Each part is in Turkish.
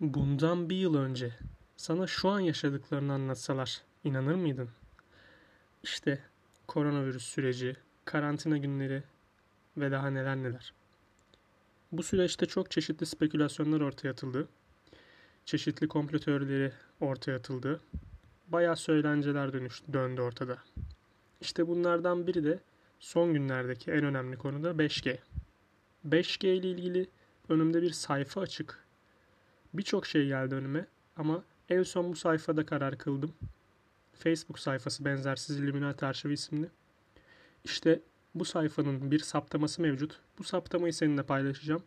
Bundan bir yıl önce sana şu an yaşadıklarını anlatsalar inanır mıydın? İşte koronavirüs süreci, karantina günleri ve daha neler neler. Bu süreçte çok çeşitli spekülasyonlar ortaya atıldı. Çeşitli komplo teorileri ortaya atıldı. Bayağı söylenceler dönüş, döndü ortada. İşte bunlardan biri de son günlerdeki en önemli konu da 5G. 5G ile ilgili önümde bir sayfa açık. Birçok şey geldi önüme ama en son bu sayfada karar kıldım. Facebook sayfası benzersiz Illuminati Arşivi isimli. İşte bu sayfanın bir saptaması mevcut. Bu saptamayı seninle paylaşacağım.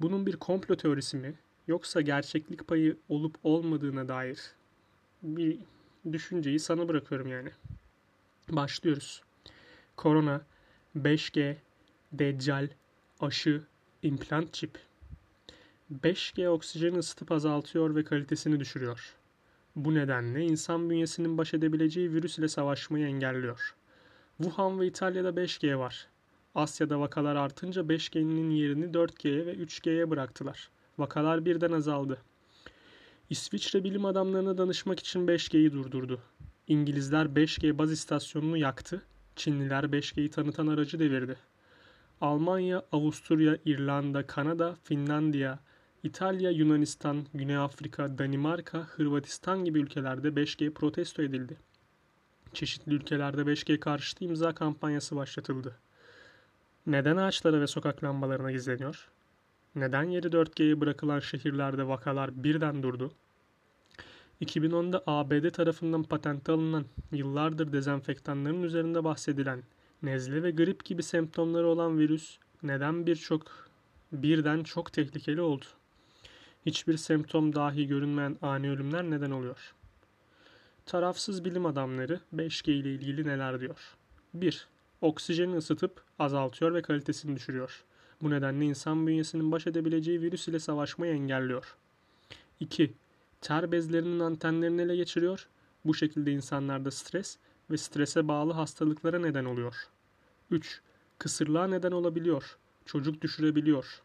Bunun bir komplo teorisi mi yoksa gerçeklik payı olup olmadığına dair bir düşünceyi sana bırakıyorum yani. Başlıyoruz. Korona, 5G, Deccal, aşı, implant çip. 5G oksijeni ısıtıp azaltıyor ve kalitesini düşürüyor. Bu nedenle insan bünyesinin baş edebileceği virüs ile savaşmayı engelliyor. Wuhan ve İtalya'da 5G var. Asya'da vakalar artınca 5G'nin yerini 4G'ye ve 3G'ye bıraktılar. Vakalar birden azaldı. İsviçre bilim adamlarına danışmak için 5G'yi durdurdu. İngilizler 5G baz istasyonunu yaktı. Çinliler 5G'yi tanıtan aracı devirdi. Almanya, Avusturya, İrlanda, Kanada, Finlandiya, İtalya, Yunanistan, Güney Afrika, Danimarka, Hırvatistan gibi ülkelerde 5G protesto edildi. Çeşitli ülkelerde 5G karşıtı imza kampanyası başlatıldı. Neden ağaçlara ve sokak lambalarına gizleniyor? Neden yeri 4G'ye bırakılan şehirlerde vakalar birden durdu? 2010'da ABD tarafından patente alınan yıllardır dezenfektanların üzerinde bahsedilen nezle ve grip gibi semptomları olan virüs neden birçok birden çok tehlikeli oldu? Hiçbir semptom dahi görünmeyen ani ölümler neden oluyor? Tarafsız bilim adamları 5G ile ilgili neler diyor? 1. Oksijeni ısıtıp azaltıyor ve kalitesini düşürüyor. Bu nedenle insan bünyesinin baş edebileceği virüs ile savaşmayı engelliyor. 2. Ter bezlerinin antenlerini ele geçiriyor. Bu şekilde insanlarda stres ve strese bağlı hastalıklara neden oluyor. 3. Kısırlığa neden olabiliyor. Çocuk düşürebiliyor.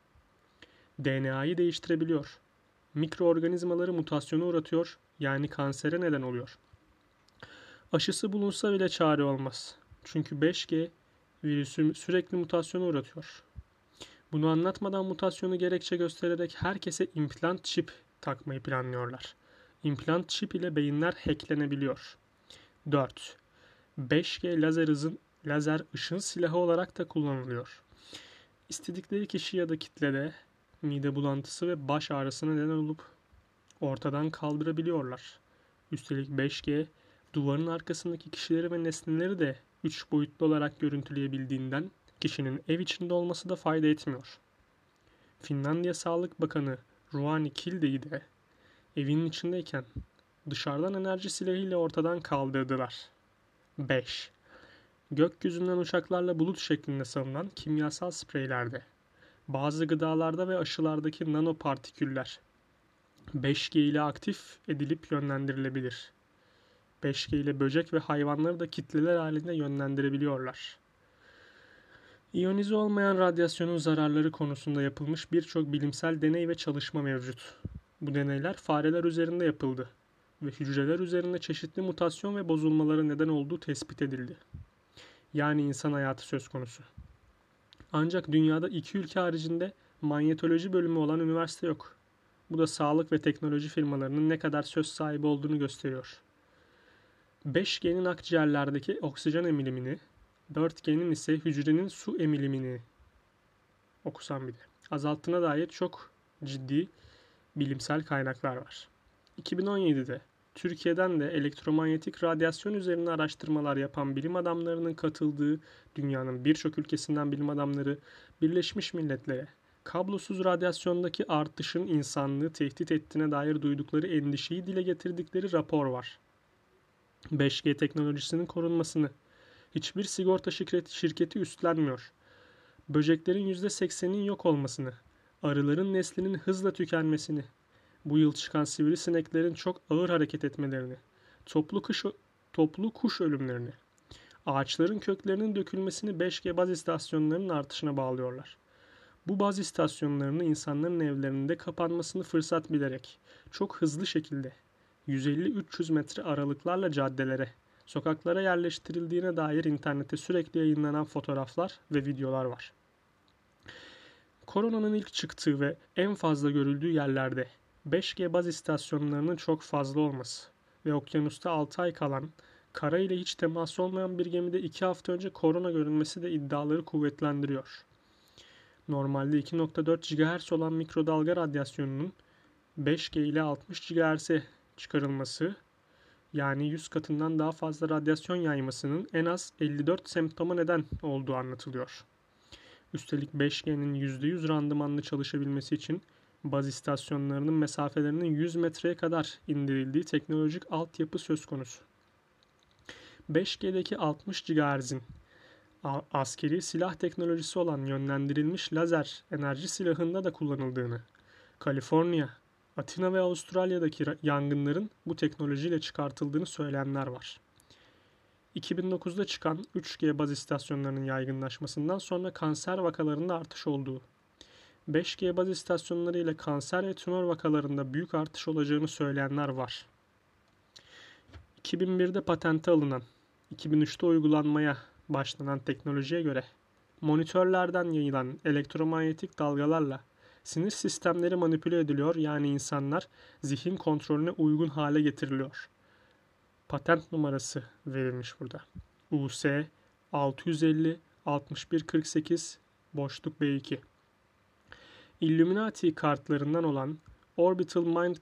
DNA'yı değiştirebiliyor. Mikroorganizmaları mutasyona uğratıyor yani kansere neden oluyor. Aşısı bulunsa bile çare olmaz. Çünkü 5G virüsü sürekli mutasyona uğratıyor. Bunu anlatmadan mutasyonu gerekçe göstererek herkese implant çip takmayı planlıyorlar. İmplant çip ile beyinler hacklenebiliyor. 4. 5G lazer hızın lazer ışın silahı olarak da kullanılıyor. İstedikleri kişi ya da kitlede mide bulantısı ve baş ağrısına neden olup ortadan kaldırabiliyorlar. Üstelik 5G duvarın arkasındaki kişileri ve nesneleri de 3 boyutlu olarak görüntüleyebildiğinden kişinin ev içinde olması da fayda etmiyor. Finlandiya Sağlık Bakanı Ruani Kilde'yi de evinin içindeyken dışarıdan enerji silahıyla ortadan kaldırdılar. 5. Gökyüzünden uçaklarla bulut şeklinde salınan kimyasal spreylerde, bazı gıdalarda ve aşılardaki nanopartiküller 5G ile aktif edilip yönlendirilebilir. 5G ile böcek ve hayvanları da kitleler halinde yönlendirebiliyorlar. İyonize olmayan radyasyonun zararları konusunda yapılmış birçok bilimsel deney ve çalışma mevcut. Bu deneyler fareler üzerinde yapıldı ve hücreler üzerinde çeşitli mutasyon ve bozulmalara neden olduğu tespit edildi. Yani insan hayatı söz konusu. Ancak dünyada iki ülke haricinde manyetoloji bölümü olan üniversite yok. Bu da sağlık ve teknoloji firmalarının ne kadar söz sahibi olduğunu gösteriyor. 5G'nin akciğerlerdeki oksijen emilimini, 4G'nin ise hücrenin su emilimini okusam bile azalttığına dair çok ciddi bilimsel kaynaklar var. 2017'de Türkiye'den de elektromanyetik radyasyon üzerine araştırmalar yapan bilim adamlarının katıldığı dünyanın birçok ülkesinden bilim adamları Birleşmiş Milletler'e kablosuz radyasyondaki artışın insanlığı tehdit ettiğine dair duydukları endişeyi dile getirdikleri rapor var. 5G teknolojisinin korunmasını hiçbir sigorta şirketi, üstlenmiyor. Böceklerin %80'inin yok olmasını, arıların neslinin hızla tükenmesini, bu yıl çıkan sivrisineklerin çok ağır hareket etmelerini, toplu kuş, toplu kuş ölümlerini, ağaçların köklerinin dökülmesini 5G baz istasyonlarının artışına bağlıyorlar. Bu baz istasyonlarını insanların evlerinde kapanmasını fırsat bilerek çok hızlı şekilde 150-300 metre aralıklarla caddelere, sokaklara yerleştirildiğine dair internette sürekli yayınlanan fotoğraflar ve videolar var. Koronanın ilk çıktığı ve en fazla görüldüğü yerlerde 5G baz istasyonlarının çok fazla olması ve okyanusta 6 ay kalan, kara ile hiç temas olmayan bir gemide 2 hafta önce korona görülmesi de iddiaları kuvvetlendiriyor. Normalde 2.4 GHz olan mikrodalga radyasyonunun 5G ile 60 GHz'e çıkarılması yani 100 katından daha fazla radyasyon yaymasının en az 54 semptoma neden olduğu anlatılıyor. Üstelik 5G'nin %100 randımanlı çalışabilmesi için baz istasyonlarının mesafelerinin 100 metreye kadar indirildiği teknolojik altyapı söz konusu. 5G'deki 60 GHz'in askeri silah teknolojisi olan yönlendirilmiş lazer enerji silahında da kullanıldığını, Kaliforniya, Atina ve Avustralya'daki yangınların bu teknolojiyle çıkartıldığını söyleyenler var. 2009'da çıkan 3G baz istasyonlarının yaygınlaşmasından sonra kanser vakalarında artış olduğu, 5G baz istasyonları ile kanser ve tümör vakalarında büyük artış olacağını söyleyenler var. 2001'de patente alınan, 2003'te uygulanmaya başlanan teknolojiye göre monitörlerden yayılan elektromanyetik dalgalarla sinir sistemleri manipüle ediliyor yani insanlar zihin kontrolüne uygun hale getiriliyor. Patent numarası verilmiş burada. US 650 6148 boşluk B2. Illuminati kartlarından olan Orbital Mind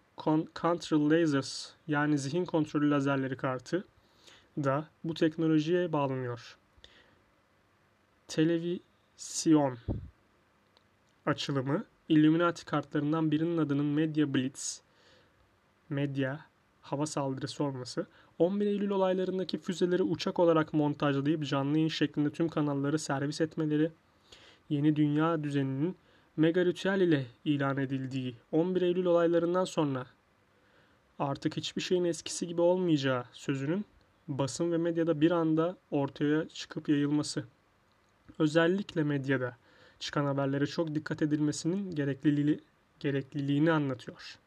Control Lasers yani zihin kontrolü lazerleri kartı da bu teknolojiye bağlanıyor. Televizyon açılımı Illuminati kartlarından birinin adının Media Blitz, medya hava saldırısı olması, 11 Eylül olaylarındaki füzeleri uçak olarak montajlayıp canlı yayın şeklinde tüm kanalları servis etmeleri, yeni dünya düzeninin mega ritüel ile ilan edildiği 11 Eylül olaylarından sonra artık hiçbir şeyin eskisi gibi olmayacağı sözünün basın ve medyada bir anda ortaya çıkıp yayılması. Özellikle medyada çıkan haberlere çok dikkat edilmesinin gerekliliği, gerekliliğini anlatıyor.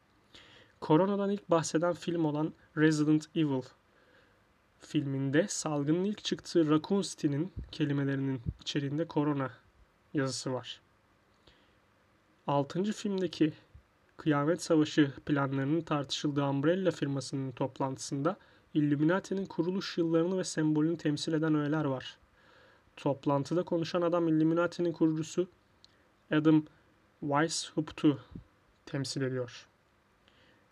Koronadan ilk bahseden film olan Resident Evil filminde salgının ilk çıktığı Raccoon City'nin kelimelerinin içeriğinde korona yazısı var. Altıncı filmdeki Kıyamet Savaşı planlarının tartışıldığı Umbrella firmasının toplantısında Illuminati'nin kuruluş yıllarını ve sembolünü temsil eden öğeler var. Toplantıda konuşan adam Illuminati'nin kurucusu Adam Weishauпт'u temsil ediyor.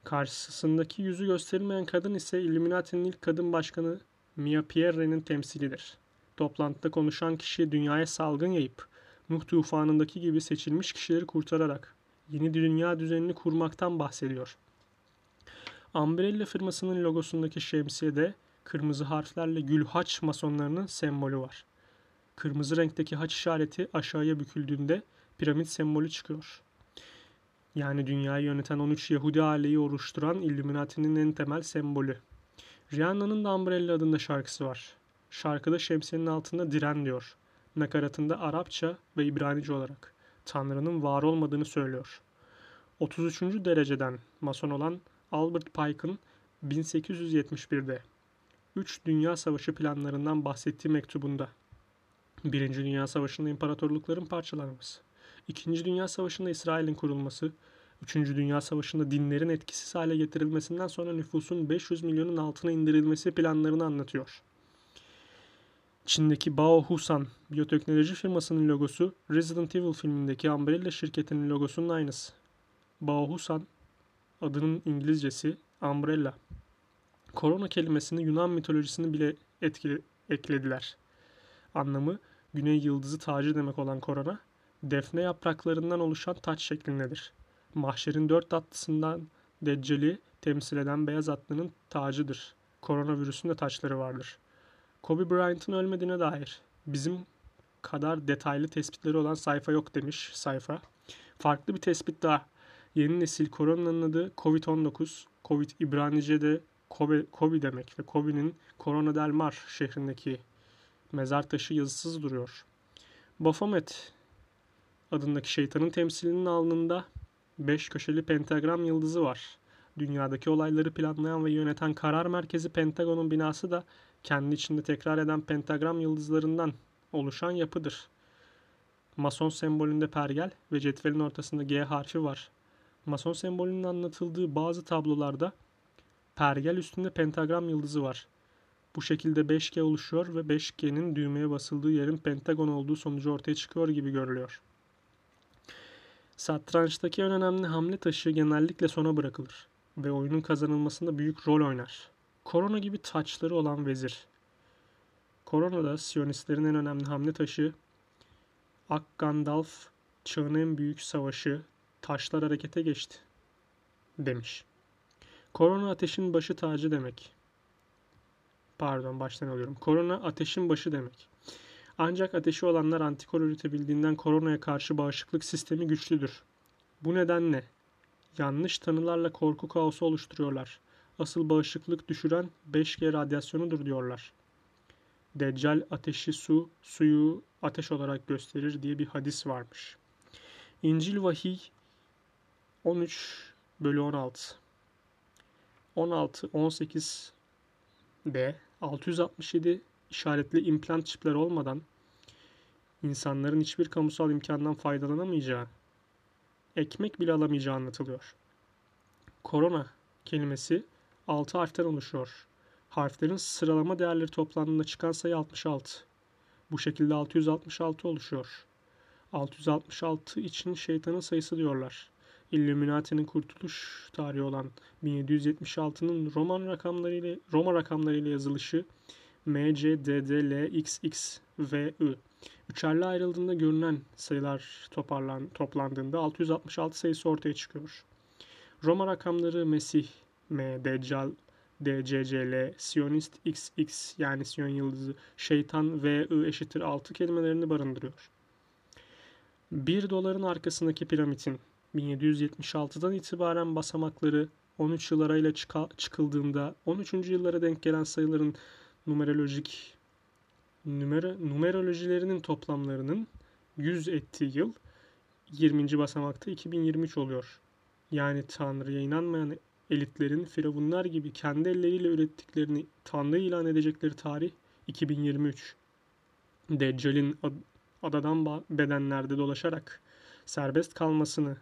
Karşısındaki yüzü gösterilmeyen kadın ise Illuminati'nin ilk kadın başkanı Mia Pierre'nin temsilidir. Toplantıda konuşan kişi dünyaya salgın yayıp Nuh tufanındaki gibi seçilmiş kişileri kurtararak yeni dünya düzenini kurmaktan bahsediyor. Umbrella firmasının logosundaki şemsiyede kırmızı harflerle Gülhaç masonlarının sembolü var. Kırmızı renkteki haç işareti aşağıya büküldüğünde piramit sembolü çıkıyor. Yani dünyayı yöneten 13 Yahudi aileyi oluşturan Illuminati'nin en temel sembolü. Rihanna'nın da Umbrella adında şarkısı var. Şarkıda şemsiyenin altında diren diyor. Nakaratında Arapça ve İbranice olarak Tanrı'nın var olmadığını söylüyor. 33. dereceden mason olan Albert Pike'ın 1871'de 3 Dünya Savaşı planlarından bahsettiği mektubunda Birinci Dünya Savaşı'nda imparatorlukların parçalanması, İkinci Dünya Savaşı'nda İsrail'in kurulması, Üçüncü Dünya Savaşı'nda dinlerin etkisiz hale getirilmesinden sonra nüfusun 500 milyonun altına indirilmesi planlarını anlatıyor. Çin'deki Bao Husan biyoteknoloji firmasının logosu Resident Evil filmindeki Umbrella şirketinin logosunun aynısı. Bao Husan adının İngilizcesi Umbrella. Korona kelimesini Yunan mitolojisini bile etkili, eklediler. Anlamı güney yıldızı tacı demek olan korona, defne yapraklarından oluşan taç şeklindedir. Mahşerin dört atlısından Deccali temsil eden beyaz atlının tacıdır. Koronavirüsün de taçları vardır. Kobe Bryant'ın ölmediğine dair bizim kadar detaylı tespitleri olan sayfa yok demiş sayfa. Farklı bir tespit daha. Yeni nesil koronanın adı Covid-19. Covid İbranice'de Kobe, Kobe demek ve Kobe'nin Corona del Mar şehrindeki mezar taşı yazısız duruyor. Baphomet adındaki şeytanın temsilinin alnında beş köşeli pentagram yıldızı var. Dünyadaki olayları planlayan ve yöneten karar merkezi Pentagon'un binası da kendi içinde tekrar eden pentagram yıldızlarından oluşan yapıdır. Mason sembolünde pergel ve cetvelin ortasında G harfi var. Mason sembolünün anlatıldığı bazı tablolarda pergel üstünde pentagram yıldızı var. Bu şekilde 5G oluşuyor ve 5G'nin düğmeye basıldığı yerin pentagon olduğu sonucu ortaya çıkıyor gibi görülüyor. Satrançtaki en önemli hamle taşı genellikle sona bırakılır ve oyunun kazanılmasında büyük rol oynar. Korona gibi taçları olan vezir. Korona'da Siyonistlerin en önemli hamle taşı Ak Gandalf çağın en büyük savaşı taşlar harekete geçti demiş. Korona ateşin başı tacı demek. Pardon baştan alıyorum. Korona ateşin başı demek. Ancak ateşi olanlar antikor üretebildiğinden koronaya karşı bağışıklık sistemi güçlüdür. Bu nedenle yanlış tanılarla korku kaosu oluşturuyorlar. Asıl bağışıklık düşüren 5G radyasyonudur diyorlar. Deccal ateşi su, suyu ateş olarak gösterir diye bir hadis varmış. İncil Vahiy 13 bölü 16 16, 18 B 667 işaretli implant çipler olmadan insanların hiçbir kamusal imkandan faydalanamayacağı, ekmek bile alamayacağı anlatılıyor. Korona kelimesi 6 harften oluşuyor. Harflerin sıralama değerleri toplandığında çıkan sayı 66. Bu şekilde 666 oluşuyor. 666 için şeytanın sayısı diyorlar. Illuminati'nin kurtuluş tarihi olan 1776'nın Roman rakamlarıyla Roma rakamlarıyla yazılışı M, C, D, D, L, X, X ve. Üçerli ayrıldığında görünen sayılar toparlan, toplandığında 666 sayısı ortaya çıkıyor. Roma rakamları Mesih, M, Deccal, DCCL, Siyonist XX yani Siyon yıldızı, şeytan ve I eşittir 6 kelimelerini barındırıyor. 1 doların arkasındaki piramitin 1776'dan itibaren basamakları 13 yıl arayla çıkıldığında 13. yıllara denk gelen sayıların numerolojik numero, numerolojilerinin toplamlarının 100 ettiği yıl 20. basamakta 2023 oluyor. Yani Tanrı'ya inanmayan elitlerin firavunlar gibi kendi elleriyle ürettiklerini Tanrı ilan edecekleri tarih 2023. Deccal'in adadan bedenlerde dolaşarak serbest kalmasını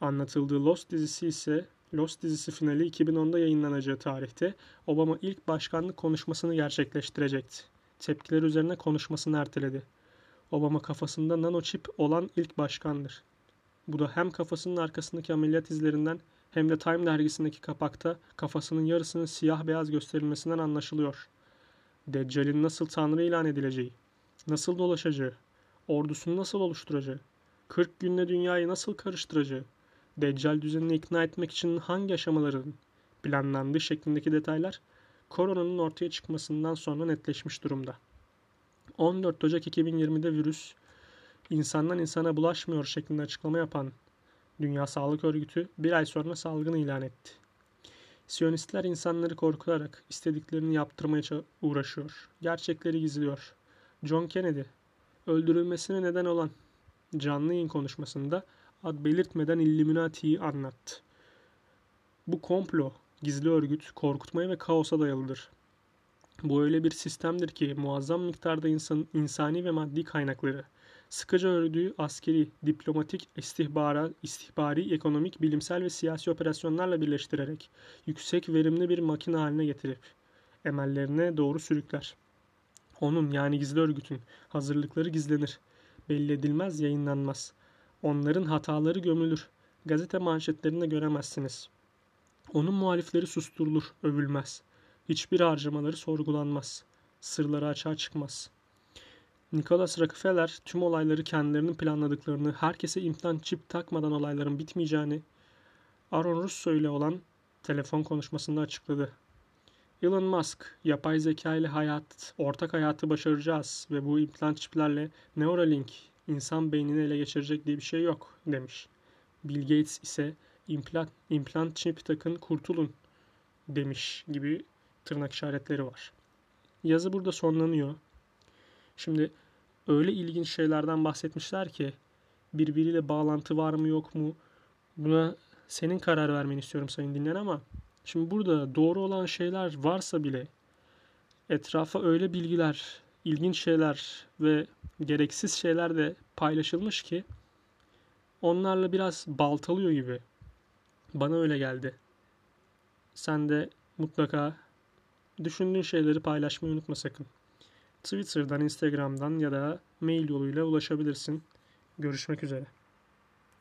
anlatıldığı Lost dizisi ise Lost dizisi finali 2010'da yayınlanacağı tarihte Obama ilk başkanlık konuşmasını gerçekleştirecekti. Tepkiler üzerine konuşmasını erteledi. Obama kafasında nanoçip olan ilk başkandır. Bu da hem kafasının arkasındaki ameliyat izlerinden hem de Time dergisindeki kapakta kafasının yarısının siyah beyaz gösterilmesinden anlaşılıyor. Deccal'in nasıl tanrı ilan edileceği, nasıl dolaşacağı, ordusunu nasıl oluşturacağı, 40 günde dünyayı nasıl karıştıracağı, Deccal düzenini ikna etmek için hangi aşamaların planlandığı şeklindeki detaylar koronanın ortaya çıkmasından sonra netleşmiş durumda. 14 Ocak 2020'de virüs insandan insana bulaşmıyor şeklinde açıklama yapan Dünya Sağlık Örgütü bir ay sonra salgını ilan etti. Siyonistler insanları korkutarak istediklerini yaptırmaya uğraşıyor. Gerçekleri gizliyor. John Kennedy öldürülmesine neden olan canlı yayın konuşmasında ad belirtmeden Illuminati'yi anlattı. Bu komplo, gizli örgüt, korkutmaya ve kaosa dayalıdır. Bu öyle bir sistemdir ki muazzam miktarda insan, insani ve maddi kaynakları, sıkıca ördüğü askeri, diplomatik, istihbara, istihbari, ekonomik, bilimsel ve siyasi operasyonlarla birleştirerek yüksek verimli bir makine haline getirip emellerine doğru sürükler. Onun yani gizli örgütün hazırlıkları gizlenir. Belli edilmez, yayınlanmaz. Onların hataları gömülür. Gazete manşetlerinde göremezsiniz. Onun muhalifleri susturulur, övülmez. Hiçbir harcamaları sorgulanmaz. Sırları açığa çıkmaz. Nicholas Rockefeller tüm olayları kendilerinin planladıklarını, herkese implant çip takmadan olayların bitmeyeceğini Aaron Russo ile olan telefon konuşmasında açıkladı. Elon Musk, yapay zeka ile hayat, ortak hayatı başaracağız ve bu implant çiplerle Neuralink insan beynini ele geçirecek diye bir şey yok demiş. Bill Gates ise implant, implant çip takın kurtulun demiş gibi tırnak işaretleri var. Yazı burada sonlanıyor. Şimdi öyle ilginç şeylerden bahsetmişler ki birbiriyle bağlantı var mı yok mu? Buna senin karar vermeni istiyorum sayın dinleyen ama şimdi burada doğru olan şeyler varsa bile etrafa öyle bilgiler, ilginç şeyler ve gereksiz şeyler de paylaşılmış ki onlarla biraz baltalıyor gibi. Bana öyle geldi. Sen de mutlaka düşündüğün şeyleri paylaşmayı unutma sakın. Twitter'dan, Instagram'dan ya da mail yoluyla ulaşabilirsin. Görüşmek üzere.